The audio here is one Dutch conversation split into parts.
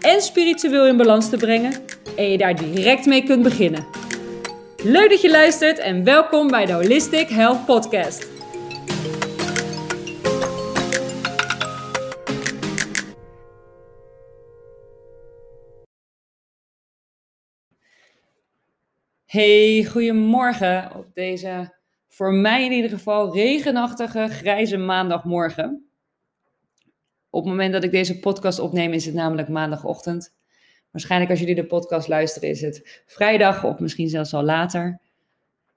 en spiritueel in balans te brengen en je daar direct mee kunt beginnen. Leuk dat je luistert en welkom bij de Holistic Health Podcast. Hey, goedemorgen op deze voor mij in ieder geval regenachtige grijze maandagmorgen. Op het moment dat ik deze podcast opneem is het namelijk maandagochtend. Waarschijnlijk als jullie de podcast luisteren is het vrijdag of misschien zelfs al later.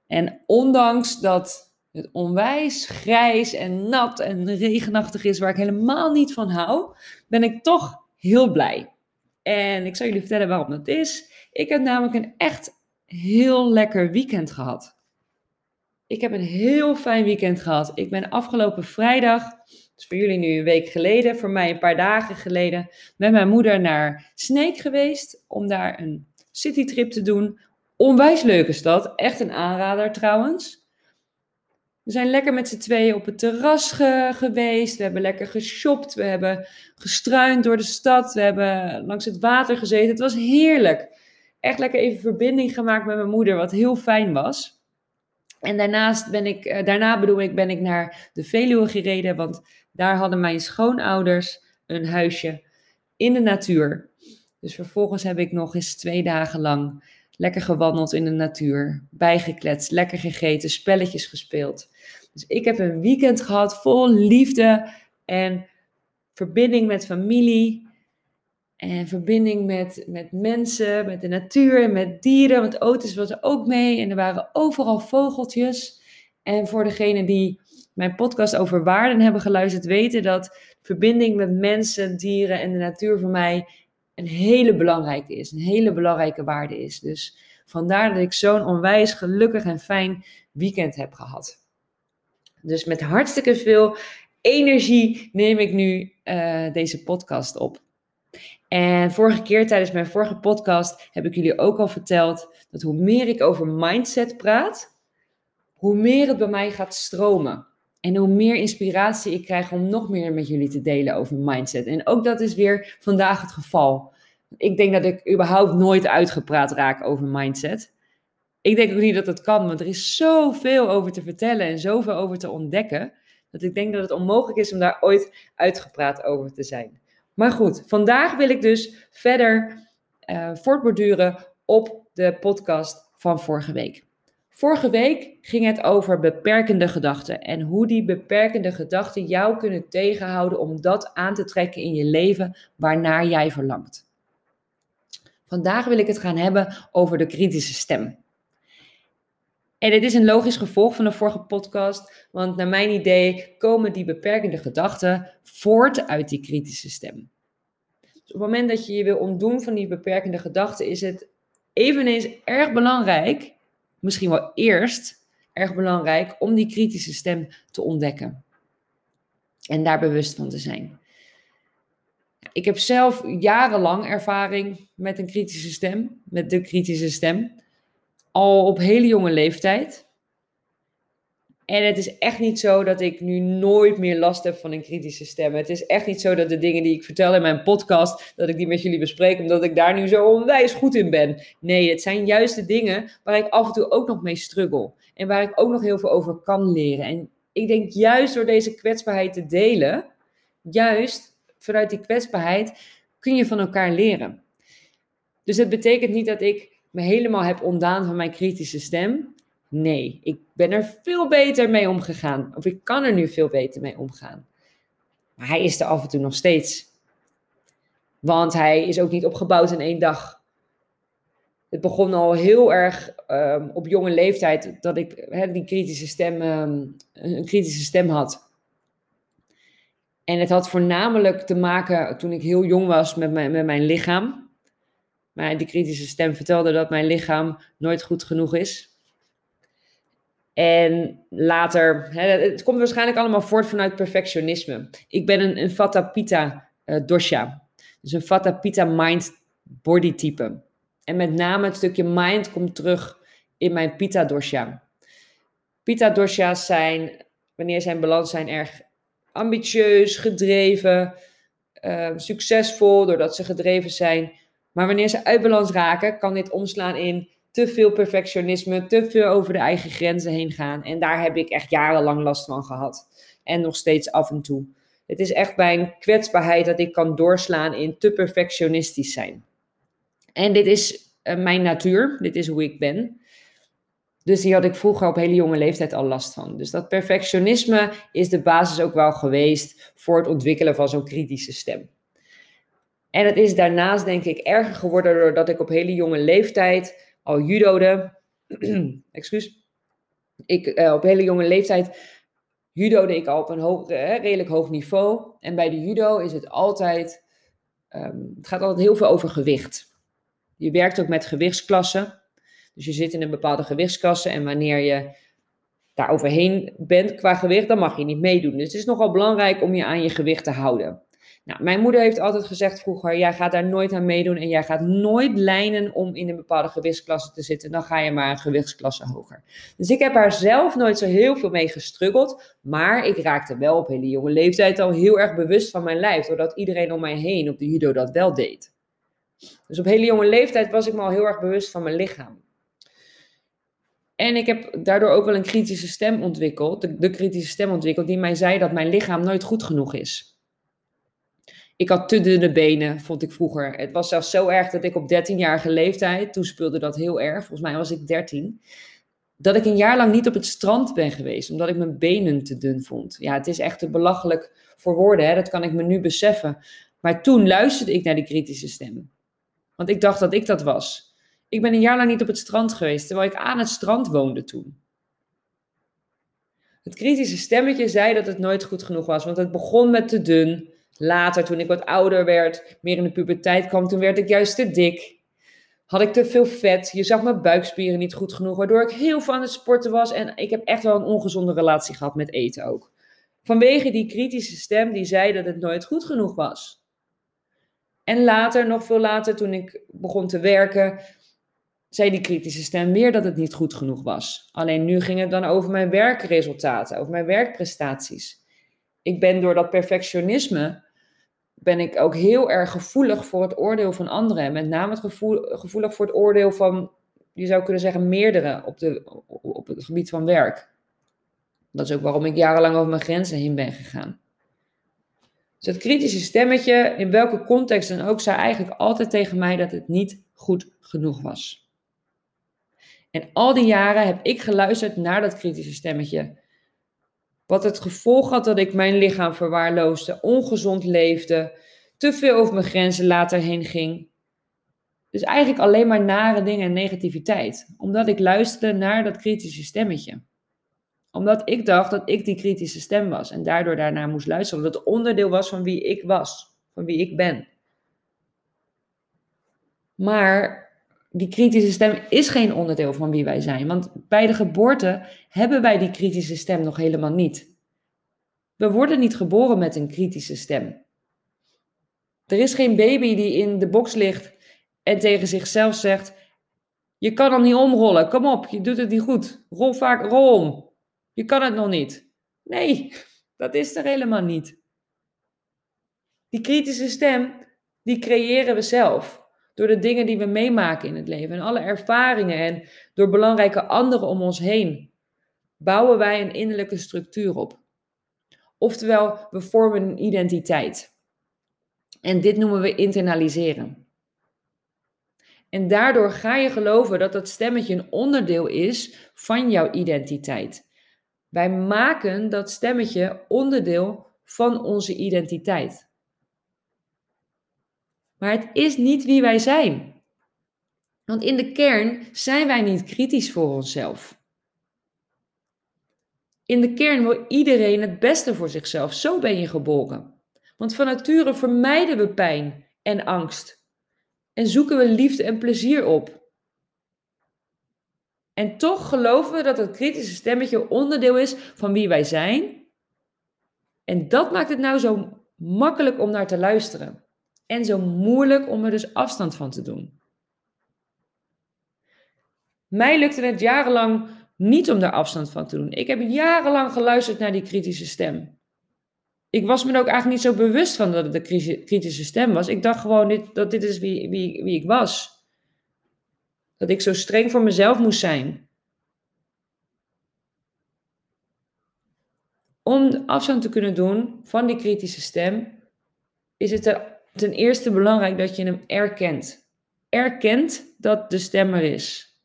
En ondanks dat het onwijs grijs en nat en regenachtig is waar ik helemaal niet van hou, ben ik toch heel blij. En ik zal jullie vertellen waarom dat is. Ik heb namelijk een echt heel lekker weekend gehad. Ik heb een heel fijn weekend gehad. Ik ben afgelopen vrijdag, dus voor jullie nu een week geleden, voor mij een paar dagen geleden, met mijn moeder naar Sneek geweest om daar een citytrip te doen. Onwijs leuke stad, echt een aanrader trouwens. We zijn lekker met z'n tweeën op het terras geweest. We hebben lekker geshopt. We hebben gestruind door de stad. We hebben langs het water gezeten. Het was heerlijk. Echt lekker even verbinding gemaakt met mijn moeder, wat heel fijn was. En daarnaast ben ik, eh, daarna bedoel ik, ben ik naar de Veluwe gereden, want daar hadden mijn schoonouders een huisje in de natuur. Dus vervolgens heb ik nog eens twee dagen lang lekker gewandeld in de natuur, bijgekletst, lekker gegeten, spelletjes gespeeld. Dus ik heb een weekend gehad vol liefde en verbinding met familie. En verbinding met, met mensen, met de natuur met dieren. Want Otis was er ook mee en er waren overal vogeltjes. En voor degenen die mijn podcast over waarden hebben geluisterd, weten dat verbinding met mensen, dieren en de natuur voor mij een hele belangrijke is. Een hele belangrijke waarde is. Dus vandaar dat ik zo'n onwijs gelukkig en fijn weekend heb gehad. Dus met hartstikke veel energie neem ik nu uh, deze podcast op. En vorige keer tijdens mijn vorige podcast heb ik jullie ook al verteld dat hoe meer ik over mindset praat, hoe meer het bij mij gaat stromen. En hoe meer inspiratie ik krijg om nog meer met jullie te delen over mindset. En ook dat is weer vandaag het geval. Ik denk dat ik überhaupt nooit uitgepraat raak over mindset. Ik denk ook niet dat dat kan, want er is zoveel over te vertellen en zoveel over te ontdekken. Dat ik denk dat het onmogelijk is om daar ooit uitgepraat over te zijn. Maar goed, vandaag wil ik dus verder uh, voortborduren op de podcast van vorige week. Vorige week ging het over beperkende gedachten en hoe die beperkende gedachten jou kunnen tegenhouden om dat aan te trekken in je leven waarnaar jij verlangt. Vandaag wil ik het gaan hebben over de kritische stem. En dit is een logisch gevolg van de vorige podcast, want naar mijn idee komen die beperkende gedachten voort uit die kritische stem. Op het moment dat je je wil ontdoen van die beperkende gedachten, is het eveneens erg belangrijk, misschien wel eerst erg belangrijk, om die kritische stem te ontdekken. En daar bewust van te zijn. Ik heb zelf jarenlang ervaring met een kritische stem, met de kritische stem al op hele jonge leeftijd. En het is echt niet zo dat ik nu nooit meer last heb van een kritische stem. Het is echt niet zo dat de dingen die ik vertel in mijn podcast, dat ik die met jullie bespreek, omdat ik daar nu zo onwijs goed in ben. Nee, het zijn juist de dingen waar ik af en toe ook nog mee struggle. En waar ik ook nog heel veel over kan leren. En ik denk juist door deze kwetsbaarheid te delen, juist vanuit die kwetsbaarheid, kun je van elkaar leren. Dus het betekent niet dat ik me helemaal heb ontdaan van mijn kritische stem. Nee, ik ben er veel beter mee omgegaan. Of ik kan er nu veel beter mee omgaan. Maar hij is er af en toe nog steeds. Want hij is ook niet opgebouwd in één dag. Het begon al heel erg um, op jonge leeftijd dat ik die kritische stem, um, een kritische stem had. En het had voornamelijk te maken toen ik heel jong was met mijn, met mijn lichaam. Maar die kritische stem vertelde dat mijn lichaam nooit goed genoeg is. En later, hè, het komt waarschijnlijk allemaal voort vanuit perfectionisme. Ik ben een, een Vata Pitta uh, dosha. Dus een Vata Pitta mind body type. En met name het stukje mind komt terug in mijn Pitta dosha. Pitta dosha's zijn, wanneer zij in balans zijn, erg ambitieus, gedreven, uh, succesvol doordat ze gedreven zijn. Maar wanneer ze uit balans raken, kan dit omslaan in te veel perfectionisme, te veel over de eigen grenzen heen gaan. En daar heb ik echt jarenlang last van gehad. En nog steeds af en toe. Het is echt mijn kwetsbaarheid dat ik kan doorslaan in te perfectionistisch zijn. En dit is uh, mijn natuur, dit is hoe ik ben. Dus die had ik vroeger op hele jonge leeftijd al last van. Dus dat perfectionisme is de basis ook wel geweest voor het ontwikkelen van zo'n kritische stem. En het is daarnaast denk ik erger geworden doordat ik op hele jonge leeftijd al judode. excuus. Ik, uh, op hele jonge leeftijd judode ik al op een eh, redelijk hoog niveau. En bij de judo is het altijd, um, het gaat altijd heel veel over gewicht. Je werkt ook met gewichtsklassen. Dus je zit in een bepaalde gewichtsklasse en wanneer je daar overheen bent qua gewicht, dan mag je niet meedoen. Dus het is nogal belangrijk om je aan je gewicht te houden. Nou, mijn moeder heeft altijd gezegd vroeger, jij gaat daar nooit aan meedoen en jij gaat nooit lijnen om in een bepaalde gewichtsklasse te zitten. Dan ga je maar een gewichtsklasse hoger. Dus ik heb daar zelf nooit zo heel veel mee gestruggeld, maar ik raakte wel op hele jonge leeftijd al heel erg bewust van mijn lijf, doordat iedereen om mij heen op de judo dat wel deed. Dus op hele jonge leeftijd was ik me al heel erg bewust van mijn lichaam. En ik heb daardoor ook wel een kritische stem ontwikkeld, de, de kritische stem ontwikkeld, die mij zei dat mijn lichaam nooit goed genoeg is. Ik had te dunne benen, vond ik vroeger. Het was zelfs zo erg dat ik op 13-jarige leeftijd, toen speelde dat heel erg, volgens mij was ik 13, dat ik een jaar lang niet op het strand ben geweest, omdat ik mijn benen te dun vond. Ja, het is echt te belachelijk voor woorden, hè? dat kan ik me nu beseffen. Maar toen luisterde ik naar die kritische stem. Want ik dacht dat ik dat was. Ik ben een jaar lang niet op het strand geweest, terwijl ik aan het strand woonde toen. Het kritische stemmetje zei dat het nooit goed genoeg was, want het begon met te dun. Later, toen ik wat ouder werd, meer in de puberteit kwam, toen werd ik juist te dik. Had ik te veel vet. Je zag mijn buikspieren niet goed genoeg, waardoor ik heel aan het sporten was. En ik heb echt wel een ongezonde relatie gehad met eten ook. Vanwege die kritische stem die zei dat het nooit goed genoeg was. En later, nog veel later, toen ik begon te werken, zei die kritische stem weer dat het niet goed genoeg was. Alleen nu ging het dan over mijn werkresultaten, over mijn werkprestaties. Ik ben door dat perfectionisme ben ik ook heel erg gevoelig voor het oordeel van anderen. Met name het gevoel, gevoelig voor het oordeel van, je zou kunnen zeggen, meerdere op, de, op het gebied van werk. Dat is ook waarom ik jarenlang over mijn grenzen heen ben gegaan. Dus het kritische stemmetje, in welke context dan ook, zei eigenlijk altijd tegen mij dat het niet goed genoeg was. En al die jaren heb ik geluisterd naar dat kritische stemmetje. Wat het gevolg had dat ik mijn lichaam verwaarloosde, ongezond leefde, te veel over mijn grenzen later heen ging. Dus eigenlijk alleen maar nare dingen en negativiteit. Omdat ik luisterde naar dat kritische stemmetje. Omdat ik dacht dat ik die kritische stem was en daardoor daarnaar moest luisteren. Dat het onderdeel was van wie ik was, van wie ik ben. Maar die kritische stem is geen onderdeel van wie wij zijn. Want bij de geboorte hebben wij die kritische stem nog helemaal niet. We worden niet geboren met een kritische stem. Er is geen baby die in de box ligt en tegen zichzelf zegt: Je kan hem niet omrollen, kom op, je doet het niet goed. Rol vaak, rol om. Je kan het nog niet. Nee, dat is er helemaal niet. Die kritische stem, die creëren we zelf. Door de dingen die we meemaken in het leven en alle ervaringen en door belangrijke anderen om ons heen, bouwen wij een innerlijke structuur op. Oftewel, we vormen een identiteit. En dit noemen we internaliseren. En daardoor ga je geloven dat dat stemmetje een onderdeel is van jouw identiteit. Wij maken dat stemmetje onderdeel van onze identiteit. Maar het is niet wie wij zijn. Want in de kern zijn wij niet kritisch voor onszelf. In de kern wil iedereen het beste voor zichzelf. Zo ben je geboren. Want van nature vermijden we pijn en angst. En zoeken we liefde en plezier op. En toch geloven we dat het kritische stemmetje onderdeel is van wie wij zijn. En dat maakt het nou zo makkelijk om naar te luisteren. En zo moeilijk om er dus afstand van te doen. Mij lukte het jarenlang niet om er afstand van te doen. Ik heb jarenlang geluisterd naar die kritische stem. Ik was me er ook eigenlijk niet zo bewust van dat het een kritische stem was. Ik dacht gewoon dat dit is wie, wie, wie ik was. Dat ik zo streng voor mezelf moest zijn. Om afstand te kunnen doen van die kritische stem, is het ten eerste belangrijk dat je hem erkent. Erkent dat de stem er is.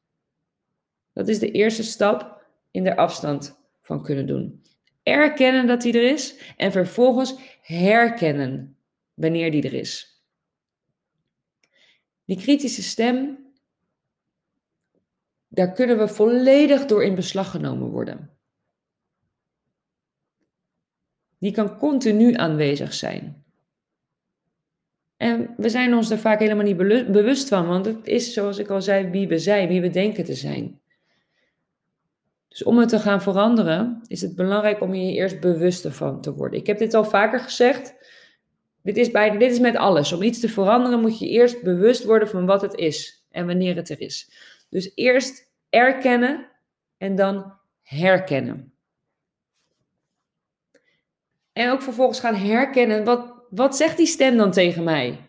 Dat is de eerste stap in er afstand van kunnen doen. Erkennen dat hij er is en vervolgens herkennen wanneer die er is. Die kritische stem, daar kunnen we volledig door in beslag genomen worden. Die kan continu aanwezig zijn. En we zijn ons er vaak helemaal niet bewust van, want het is zoals ik al zei, wie we zijn, wie we denken te zijn. Dus om het te gaan veranderen, is het belangrijk om je eerst bewuster van te worden. Ik heb dit al vaker gezegd. Dit is, bij, dit is met alles. Om iets te veranderen moet je eerst bewust worden van wat het is en wanneer het er is. Dus eerst erkennen en dan herkennen. En ook vervolgens gaan herkennen, wat, wat zegt die stem dan tegen mij?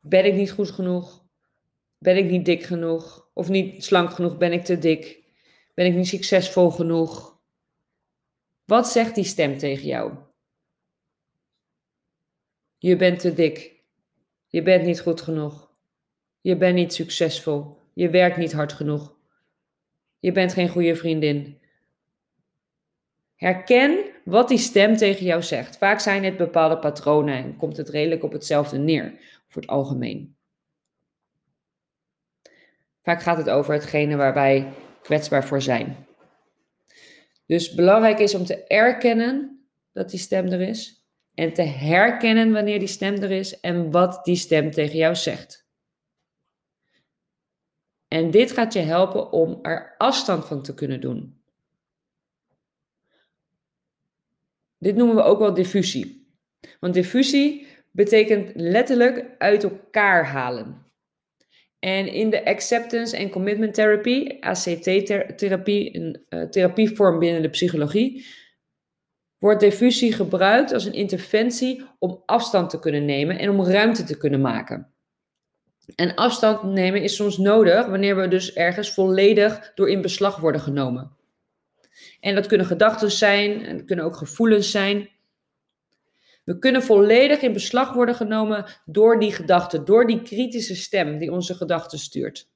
Ben ik niet goed genoeg? Ben ik niet dik genoeg? Of niet slank genoeg? Ben ik te dik? Ben ik niet succesvol genoeg? Wat zegt die stem tegen jou? Je bent te dik. Je bent niet goed genoeg. Je bent niet succesvol. Je werkt niet hard genoeg. Je bent geen goede vriendin. Herken wat die stem tegen jou zegt. Vaak zijn het bepaalde patronen en komt het redelijk op hetzelfde neer, voor het algemeen. Vaak gaat het over hetgene waar wij kwetsbaar voor zijn. Dus belangrijk is om te erkennen dat die stem er is. En te herkennen wanneer die stem er is en wat die stem tegen jou zegt. En dit gaat je helpen om er afstand van te kunnen doen. Dit noemen we ook wel diffusie. Want diffusie betekent letterlijk uit elkaar halen. En in de Acceptance and Commitment Therapy, ACT-therapie, een uh, therapievorm binnen de psychologie, wordt diffusie gebruikt als een interventie om afstand te kunnen nemen en om ruimte te kunnen maken. En afstand nemen is soms nodig wanneer we dus ergens volledig door in beslag worden genomen. En dat kunnen gedachten zijn, en dat kunnen ook gevoelens zijn. We kunnen volledig in beslag worden genomen door die gedachte, door die kritische stem die onze gedachten stuurt.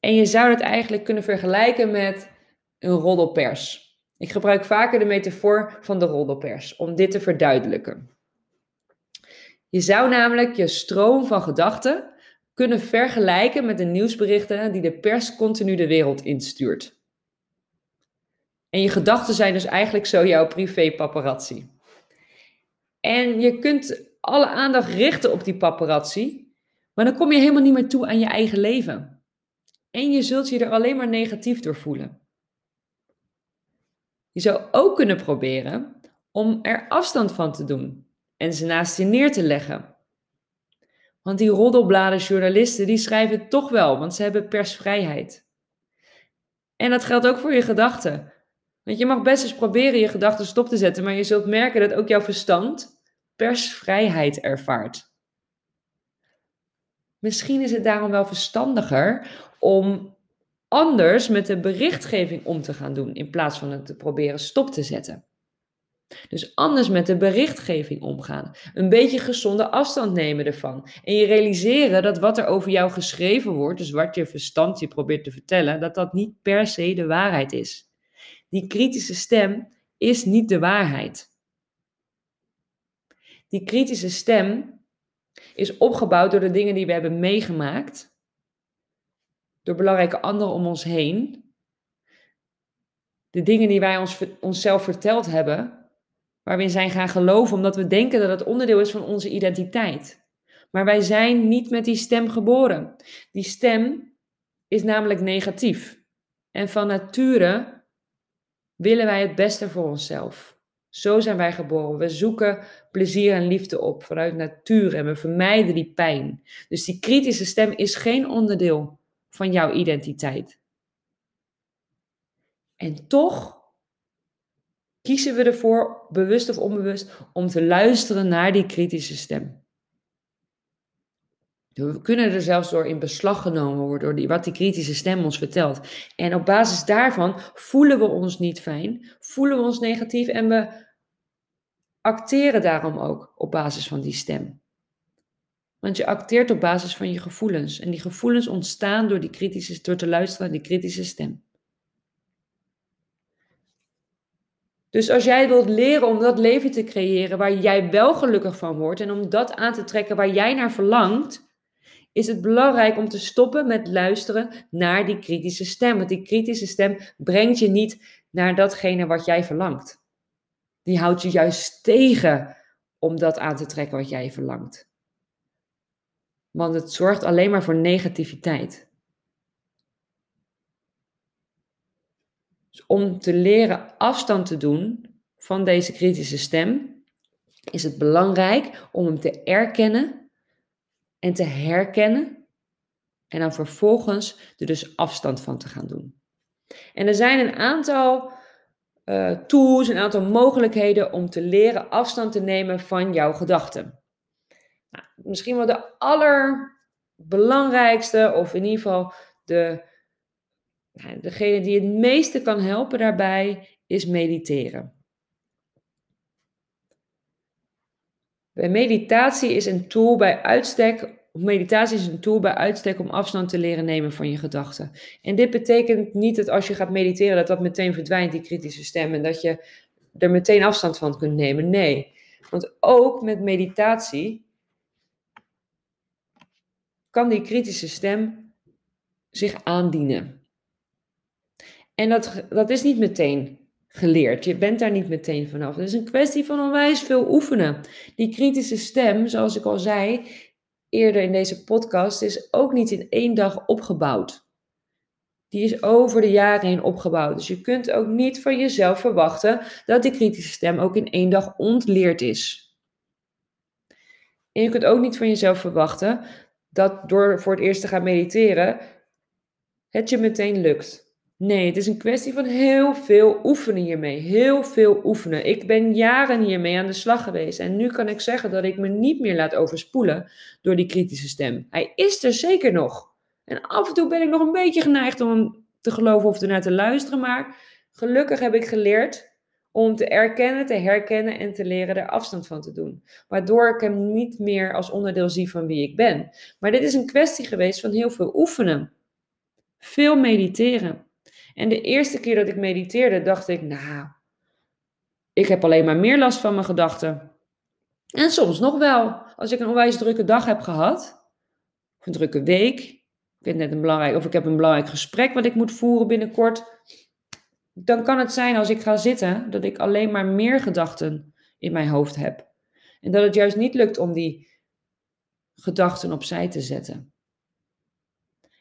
En je zou het eigenlijk kunnen vergelijken met een roddelpers. Ik gebruik vaker de metafoor van de roddelpers om dit te verduidelijken. Je zou namelijk je stroom van gedachten kunnen vergelijken met de nieuwsberichten die de pers continu de wereld instuurt. En je gedachten zijn dus eigenlijk zo jouw privé paparazzi. En je kunt alle aandacht richten op die paparazzi, maar dan kom je helemaal niet meer toe aan je eigen leven. En je zult je er alleen maar negatief door voelen. Je zou ook kunnen proberen om er afstand van te doen en ze naast je neer te leggen. Want die roddelbladen journalisten, die schrijven toch wel, want ze hebben persvrijheid. En dat geldt ook voor je gedachten. Want je mag best eens proberen je gedachten stop te zetten, maar je zult merken dat ook jouw verstand persvrijheid ervaart. Misschien is het daarom wel verstandiger om anders met de berichtgeving om te gaan doen, in plaats van het te proberen stop te zetten. Dus anders met de berichtgeving omgaan. Een beetje gezonde afstand nemen ervan. En je realiseren dat wat er over jou geschreven wordt, dus wat je verstand je probeert te vertellen, dat dat niet per se de waarheid is. Die kritische stem is niet de waarheid. Die kritische stem is opgebouwd door de dingen die we hebben meegemaakt, door belangrijke anderen om ons heen, de dingen die wij ons, onszelf verteld hebben, waar we in zijn gaan geloven, omdat we denken dat het onderdeel is van onze identiteit. Maar wij zijn niet met die stem geboren. Die stem is namelijk negatief. En van nature willen wij het beste voor onszelf. Zo zijn wij geboren. We zoeken plezier en liefde op vanuit natuur en we vermijden die pijn. Dus die kritische stem is geen onderdeel van jouw identiteit. En toch kiezen we ervoor, bewust of onbewust, om te luisteren naar die kritische stem. We kunnen er zelfs door in beslag genomen worden, door die, wat die kritische stem ons vertelt. En op basis daarvan voelen we ons niet fijn, voelen we ons negatief en we acteren daarom ook op basis van die stem. Want je acteert op basis van je gevoelens. En die gevoelens ontstaan door, die kritische, door te luisteren naar die kritische stem. Dus als jij wilt leren om dat leven te creëren waar jij wel gelukkig van wordt en om dat aan te trekken waar jij naar verlangt, is het belangrijk om te stoppen met luisteren naar die kritische stem. Want die kritische stem brengt je niet naar datgene wat jij verlangt. Die houdt je juist tegen om dat aan te trekken wat jij verlangt. Want het zorgt alleen maar voor negativiteit. Dus om te leren afstand te doen van deze kritische stem, is het belangrijk om hem te erkennen en te herkennen en dan vervolgens er dus afstand van te gaan doen. En er zijn een aantal uh, tools, een aantal mogelijkheden om te leren afstand te nemen van jouw gedachten. Nou, misschien wel de allerbelangrijkste, of in ieder geval de, nou, degene die het meeste kan helpen daarbij, is mediteren. Meditatie is een tool bij uitstek, meditatie is een tool bij uitstek om afstand te leren nemen van je gedachten. En dit betekent niet dat als je gaat mediteren, dat dat meteen verdwijnt, die kritische stem, en dat je er meteen afstand van kunt nemen. Nee, want ook met meditatie kan die kritische stem zich aandienen. En dat, dat is niet meteen geleerd. Je bent daar niet meteen vanaf. Het is een kwestie van onwijs veel oefenen. Die kritische stem, zoals ik al zei eerder in deze podcast, is ook niet in één dag opgebouwd. Die is over de jaren heen opgebouwd. Dus je kunt ook niet van jezelf verwachten dat die kritische stem ook in één dag ontleerd is. En je kunt ook niet van jezelf verwachten dat door voor het eerst te gaan mediteren, het je meteen lukt. Nee, het is een kwestie van heel veel oefenen hiermee. Heel veel oefenen. Ik ben jaren hiermee aan de slag geweest. En nu kan ik zeggen dat ik me niet meer laat overspoelen door die kritische stem. Hij is er zeker nog. En af en toe ben ik nog een beetje geneigd om hem te geloven of ernaar te luisteren. Maar gelukkig heb ik geleerd om te erkennen, te herkennen en te leren er afstand van te doen. Waardoor ik hem niet meer als onderdeel zie van wie ik ben. Maar dit is een kwestie geweest van heel veel oefenen. Veel mediteren. En de eerste keer dat ik mediteerde, dacht ik, nou, ik heb alleen maar meer last van mijn gedachten. En soms nog wel. Als ik een onwijs drukke dag heb gehad, of een drukke week, ik heb net een belangrijk, of ik heb een belangrijk gesprek wat ik moet voeren binnenkort, dan kan het zijn als ik ga zitten dat ik alleen maar meer gedachten in mijn hoofd heb. En dat het juist niet lukt om die gedachten opzij te zetten.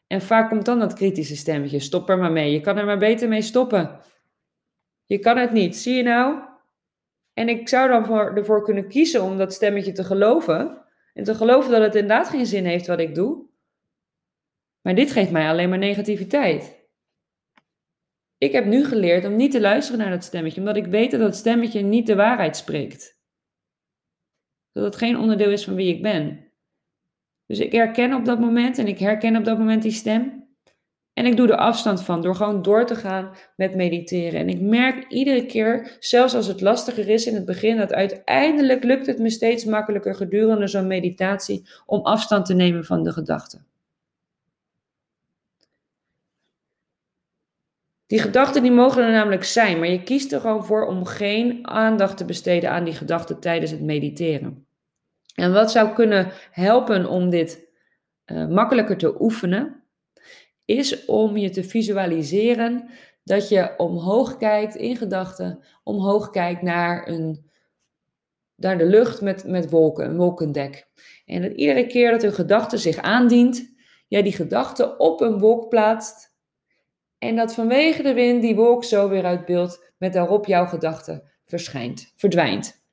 En vaak komt dan dat kritische stemmetje: stop er maar mee. Je kan er maar beter mee stoppen. Je kan het niet, zie je nou? En ik zou dan voor, ervoor kunnen kiezen om dat stemmetje te geloven. En te geloven dat het inderdaad geen zin heeft wat ik doe. Maar dit geeft mij alleen maar negativiteit. Ik heb nu geleerd om niet te luisteren naar dat stemmetje, omdat ik weet dat dat stemmetje niet de waarheid spreekt. Dat het geen onderdeel is van wie ik ben. Dus ik herken op dat moment en ik herken op dat moment die stem. En ik doe er afstand van door gewoon door te gaan met mediteren. En ik merk iedere keer, zelfs als het lastiger is in het begin, dat uiteindelijk lukt het me steeds makkelijker gedurende zo'n meditatie om afstand te nemen van de gedachten. Die gedachten die mogen er namelijk zijn, maar je kiest er gewoon voor om geen aandacht te besteden aan die gedachten tijdens het mediteren. En wat zou kunnen helpen om dit uh, makkelijker te oefenen, is om je te visualiseren dat je omhoog kijkt in gedachten, omhoog kijkt naar een de lucht met, met wolken, een wolkendek. En dat iedere keer dat een gedachte zich aandient, jij die gedachte op een wolk plaatst. En dat vanwege de wind die wolk zo weer uit beeld met daarop jouw gedachte verschijnt, verdwijnt.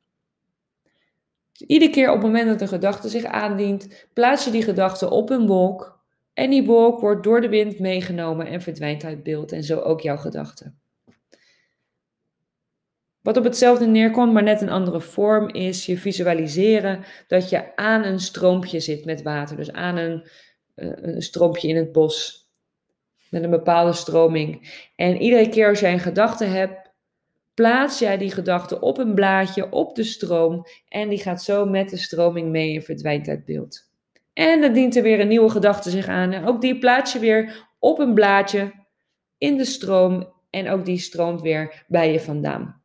Iedere keer op het moment dat een gedachte zich aandient, plaats je die gedachte op een wolk. En die wolk wordt door de wind meegenomen en verdwijnt uit beeld. En zo ook jouw gedachte. Wat op hetzelfde neerkomt, maar net een andere vorm, is je visualiseren dat je aan een stroompje zit met water. Dus aan een, uh, een stroompje in het bos. Met een bepaalde stroming. En iedere keer als jij een gedachte hebt, plaats jij die gedachte op een blaadje, op de stroom. En die gaat zo met de stroming mee en verdwijnt uit beeld. En dan dient er weer een nieuwe gedachte zich aan. En ook die plaats je weer op een blaadje in de stroom. En ook die stroomt weer bij je vandaan.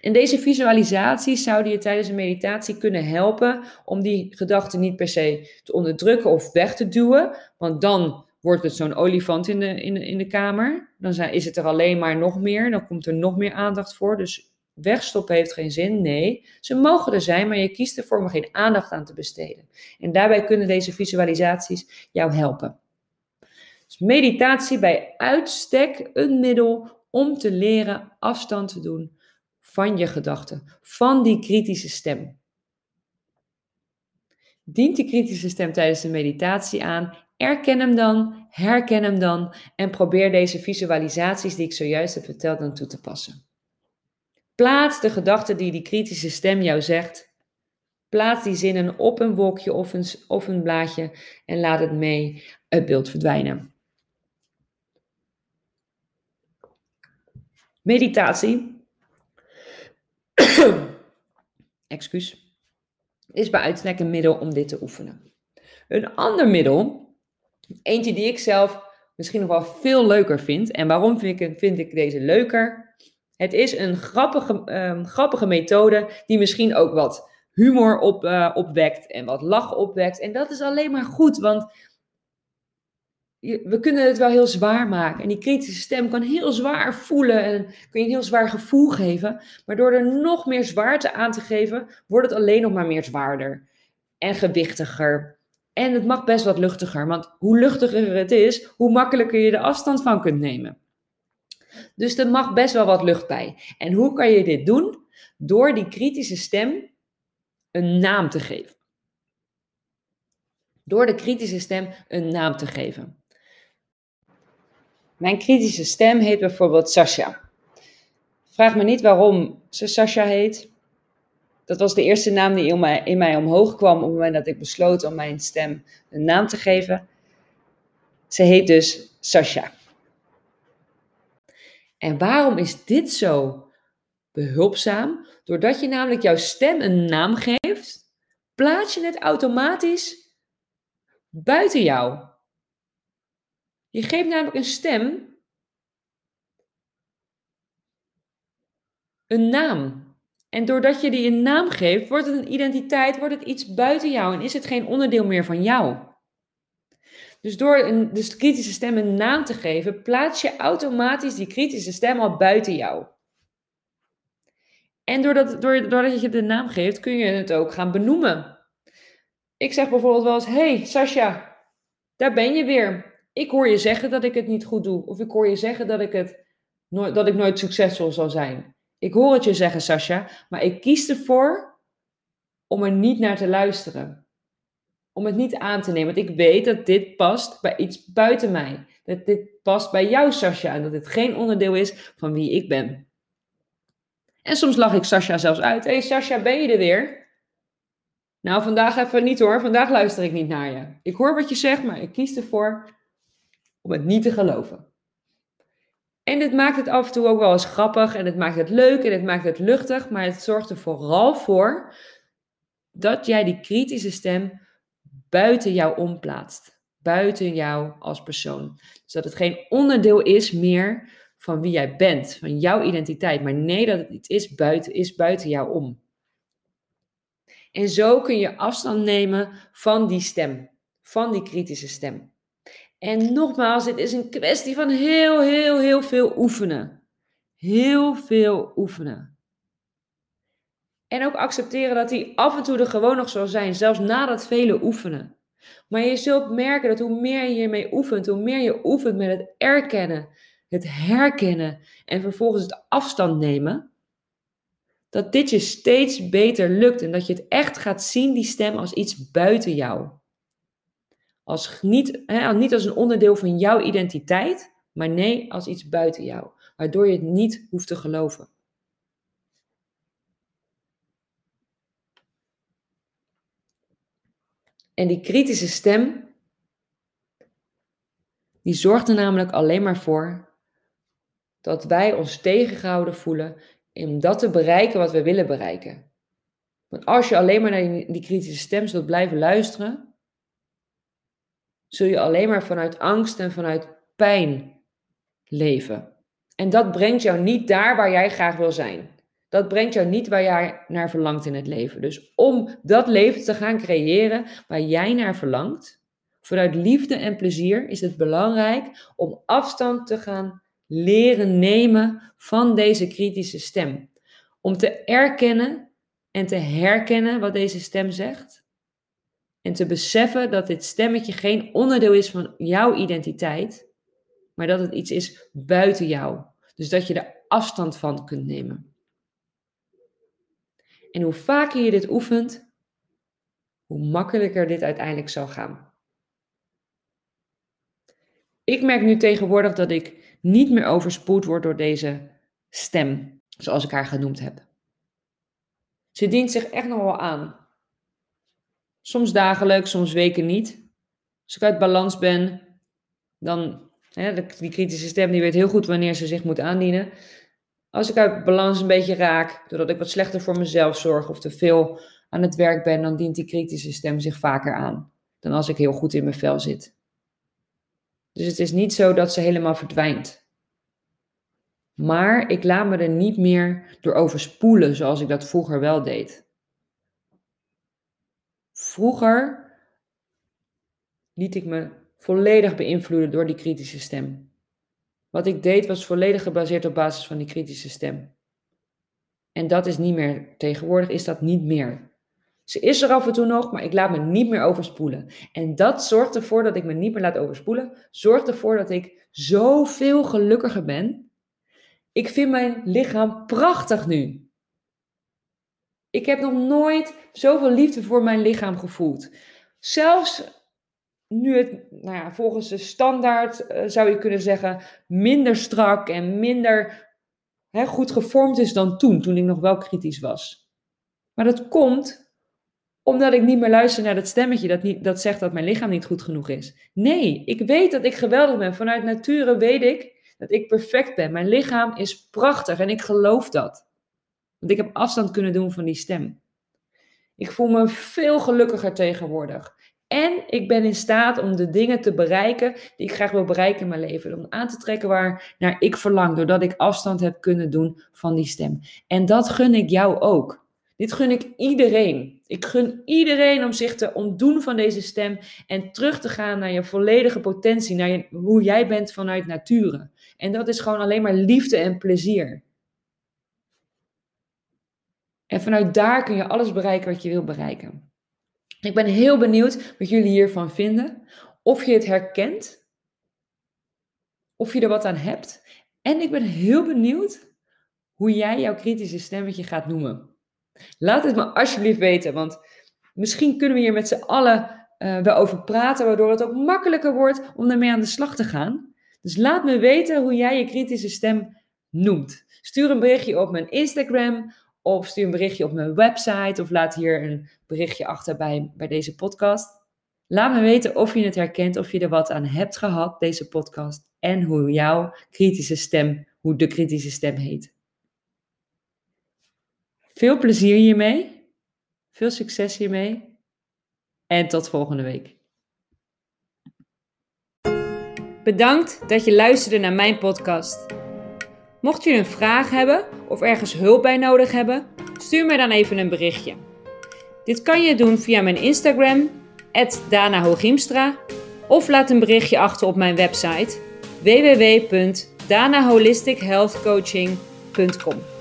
En deze visualisaties zouden je tijdens een meditatie kunnen helpen om die gedachten niet per se te onderdrukken of weg te duwen. Want dan wordt het zo'n olifant in de, in, in de kamer. Dan zijn, is het er alleen maar nog meer. Dan komt er nog meer aandacht voor. Dus wegstoppen heeft geen zin. Nee, ze mogen er zijn, maar je kiest ervoor om geen aandacht aan te besteden. En daarbij kunnen deze visualisaties jou helpen. Dus meditatie bij uitstek een middel om te leren afstand te doen van je gedachten, van die kritische stem. Dient die kritische stem tijdens de meditatie aan, erken hem dan, herken hem dan en probeer deze visualisaties die ik zojuist heb verteld dan toe te passen. Plaats de gedachte die die kritische stem jou zegt. Plaats die zinnen op een wolkje of een, of een blaadje en laat het mee uit beeld verdwijnen. Meditatie excuus, is bij uitstek een middel om dit te oefenen. Een ander middel, eentje die ik zelf misschien nog wel veel leuker vind. En waarom vind ik, vind ik deze leuker? Het is een grappige, um, grappige methode die misschien ook wat humor op, uh, opwekt en wat lach opwekt. En dat is alleen maar goed, want we kunnen het wel heel zwaar maken. En die kritische stem kan heel zwaar voelen en kun je een heel zwaar gevoel geven. Maar door er nog meer zwaarte aan te geven, wordt het alleen nog maar meer zwaarder en gewichtiger. En het mag best wat luchtiger, want hoe luchtiger het is, hoe makkelijker je de afstand van kunt nemen. Dus er mag best wel wat lucht bij. En hoe kan je dit doen? Door die kritische stem een naam te geven. Door de kritische stem een naam te geven. Mijn kritische stem heet bijvoorbeeld Sasha. Vraag me niet waarom ze Sasha heet. Dat was de eerste naam die in mij, in mij omhoog kwam op het moment dat ik besloot om mijn stem een naam te geven. Ze heet dus Sasha. En waarom is dit zo behulpzaam? Doordat je namelijk jouw stem een naam geeft, plaats je het automatisch buiten jou. Je geeft namelijk een stem een naam. En doordat je die een naam geeft, wordt het een identiteit, wordt het iets buiten jou en is het geen onderdeel meer van jou. Dus door een, de kritische stem een naam te geven, plaats je automatisch die kritische stem al buiten jou. En doordat, doordat je de naam geeft, kun je het ook gaan benoemen. Ik zeg bijvoorbeeld wel eens: Hey Sascha, daar ben je weer ik hoor je zeggen dat ik het niet goed doe. Of ik hoor je zeggen dat ik, het dat ik nooit succesvol zal zijn. Ik hoor het je zeggen, Sascha, maar ik kies ervoor om er niet naar te luisteren. Om het niet aan te nemen. Want ik weet dat dit past bij iets buiten mij. Dat dit past bij jou, Sascha. En dat dit geen onderdeel is van wie ik ben. En soms lach ik Sascha zelfs uit. Hé hey, Sascha, ben je er weer? Nou, vandaag even niet hoor. Vandaag luister ik niet naar je. Ik hoor wat je zegt, maar ik kies ervoor om het niet te geloven. En dit maakt het af en toe ook wel eens grappig en het maakt het leuk en het maakt het luchtig, maar het zorgt er vooral voor dat jij die kritische stem buiten jou omplaatst. Buiten jou als persoon. Dus dat het geen onderdeel is meer van wie jij bent, van jouw identiteit. Maar nee, dat het iets is buiten, is buiten jou om. En zo kun je afstand nemen van die stem, van die kritische stem. En nogmaals, het is een kwestie van heel, heel, heel veel oefenen. Heel veel oefenen. En ook accepteren dat hij af en toe er gewoon nog zal zijn, zelfs na dat vele oefenen. Maar je zult merken dat hoe meer je hiermee oefent, hoe meer je oefent met het erkennen, het herkennen en vervolgens het afstand nemen, dat dit je steeds beter lukt en dat je het echt gaat zien, die stem, als iets buiten jou. Als niet, hè, niet als een onderdeel van jouw identiteit, maar nee, als iets buiten jou, waardoor je het niet hoeft te geloven. En die kritische stem, die zorgt er namelijk alleen maar voor dat wij ons tegengehouden voelen om dat te bereiken wat we willen bereiken. Want als je alleen maar naar die, die kritische stem zult blijven luisteren, zul je alleen maar vanuit angst en vanuit pijn leven. En dat brengt jou niet daar waar jij graag wil zijn. Dat brengt jou niet waar jij naar verlangt in het leven. Dus om dat leven te gaan creëren waar jij naar verlangt, vanuit liefde en plezier, is het belangrijk om afstand te gaan leren nemen van deze kritische stem. Om te erkennen en te herkennen wat deze stem zegt. En te beseffen dat dit stemmetje geen onderdeel is van jouw identiteit, maar dat het iets is buiten jou. Dus dat je er afstand van kunt nemen. En hoe vaker je dit oefent, hoe makkelijker dit uiteindelijk zal gaan. Ik merk nu tegenwoordig dat ik niet meer overspoeld word door deze stem, zoals ik haar genoemd heb. Ze dient zich echt nog wel aan. Soms dagelijks, soms weken niet. Als ik uit balans ben, dan, hè, die kritische stem die weet heel goed wanneer ze zich moet aandienen. Als ik uit balans een beetje raak, doordat ik wat slechter voor mezelf zorg of te veel aan het werk ben, dan dient die kritische stem zich vaker aan dan als ik heel goed in mijn vel zit. Dus het is niet zo dat ze helemaal verdwijnt. Maar ik laat me er niet meer door overspoelen zoals ik dat vroeger wel deed. Vroeger liet ik me volledig beïnvloeden door die kritische stem. Wat ik deed was volledig gebaseerd op basis van die kritische stem. En dat is niet meer, tegenwoordig is dat niet meer. Ze is er af en toe nog, maar ik laat me niet meer overspoelen. En dat zorgt ervoor dat ik me niet meer laat overspoelen. Zorgt ervoor dat ik zoveel gelukkiger ben. Ik vind mijn lichaam prachtig nu. Ik heb nog nooit zoveel liefde voor mijn lichaam gevoeld. Zelfs nu het nou ja, volgens de standaard uh, zou je kunnen zeggen minder strak en minder hè, goed gevormd is dan toen, toen ik nog wel kritisch was. Maar dat komt omdat ik niet meer luister naar dat stemmetje dat, niet, dat zegt dat mijn lichaam niet goed genoeg is. Nee, ik weet dat ik geweldig ben. Vanuit nature weet ik dat ik perfect ben. Mijn lichaam is prachtig en ik geloof dat. Want ik heb afstand kunnen doen van die stem. Ik voel me veel gelukkiger tegenwoordig. En ik ben in staat om de dingen te bereiken die ik graag wil bereiken in mijn leven. Om aan te trekken waar naar ik verlang, doordat ik afstand heb kunnen doen van die stem. En dat gun ik jou ook. Dit gun ik iedereen. Ik gun iedereen om zich te ontdoen van deze stem en terug te gaan naar je volledige potentie, naar hoe jij bent vanuit nature. En dat is gewoon alleen maar liefde en plezier. En vanuit daar kun je alles bereiken wat je wil bereiken. Ik ben heel benieuwd wat jullie hiervan vinden. Of je het herkent. Of je er wat aan hebt. En ik ben heel benieuwd hoe jij jouw kritische stemmetje gaat noemen. Laat het me alsjeblieft weten, want misschien kunnen we hier met z'n allen uh, wel over praten, waardoor het ook makkelijker wordt om ermee aan de slag te gaan. Dus laat me weten hoe jij je kritische stem noemt. Stuur een berichtje op mijn Instagram of stuur een berichtje op mijn website of laat hier een berichtje achter bij, bij deze podcast. Laat me weten of je het herkent, of je er wat aan hebt gehad, deze podcast. En hoe jouw kritische stem, hoe de kritische stem heet. Veel plezier hiermee. Veel succes hiermee. En tot volgende week. Bedankt dat je luisterde naar mijn podcast. Mocht je een vraag hebben of ergens hulp bij nodig hebben, stuur mij dan even een berichtje. Dit kan je doen via mijn Instagram, Dana of laat een berichtje achter op mijn website www.danaholistichealthcoaching.com.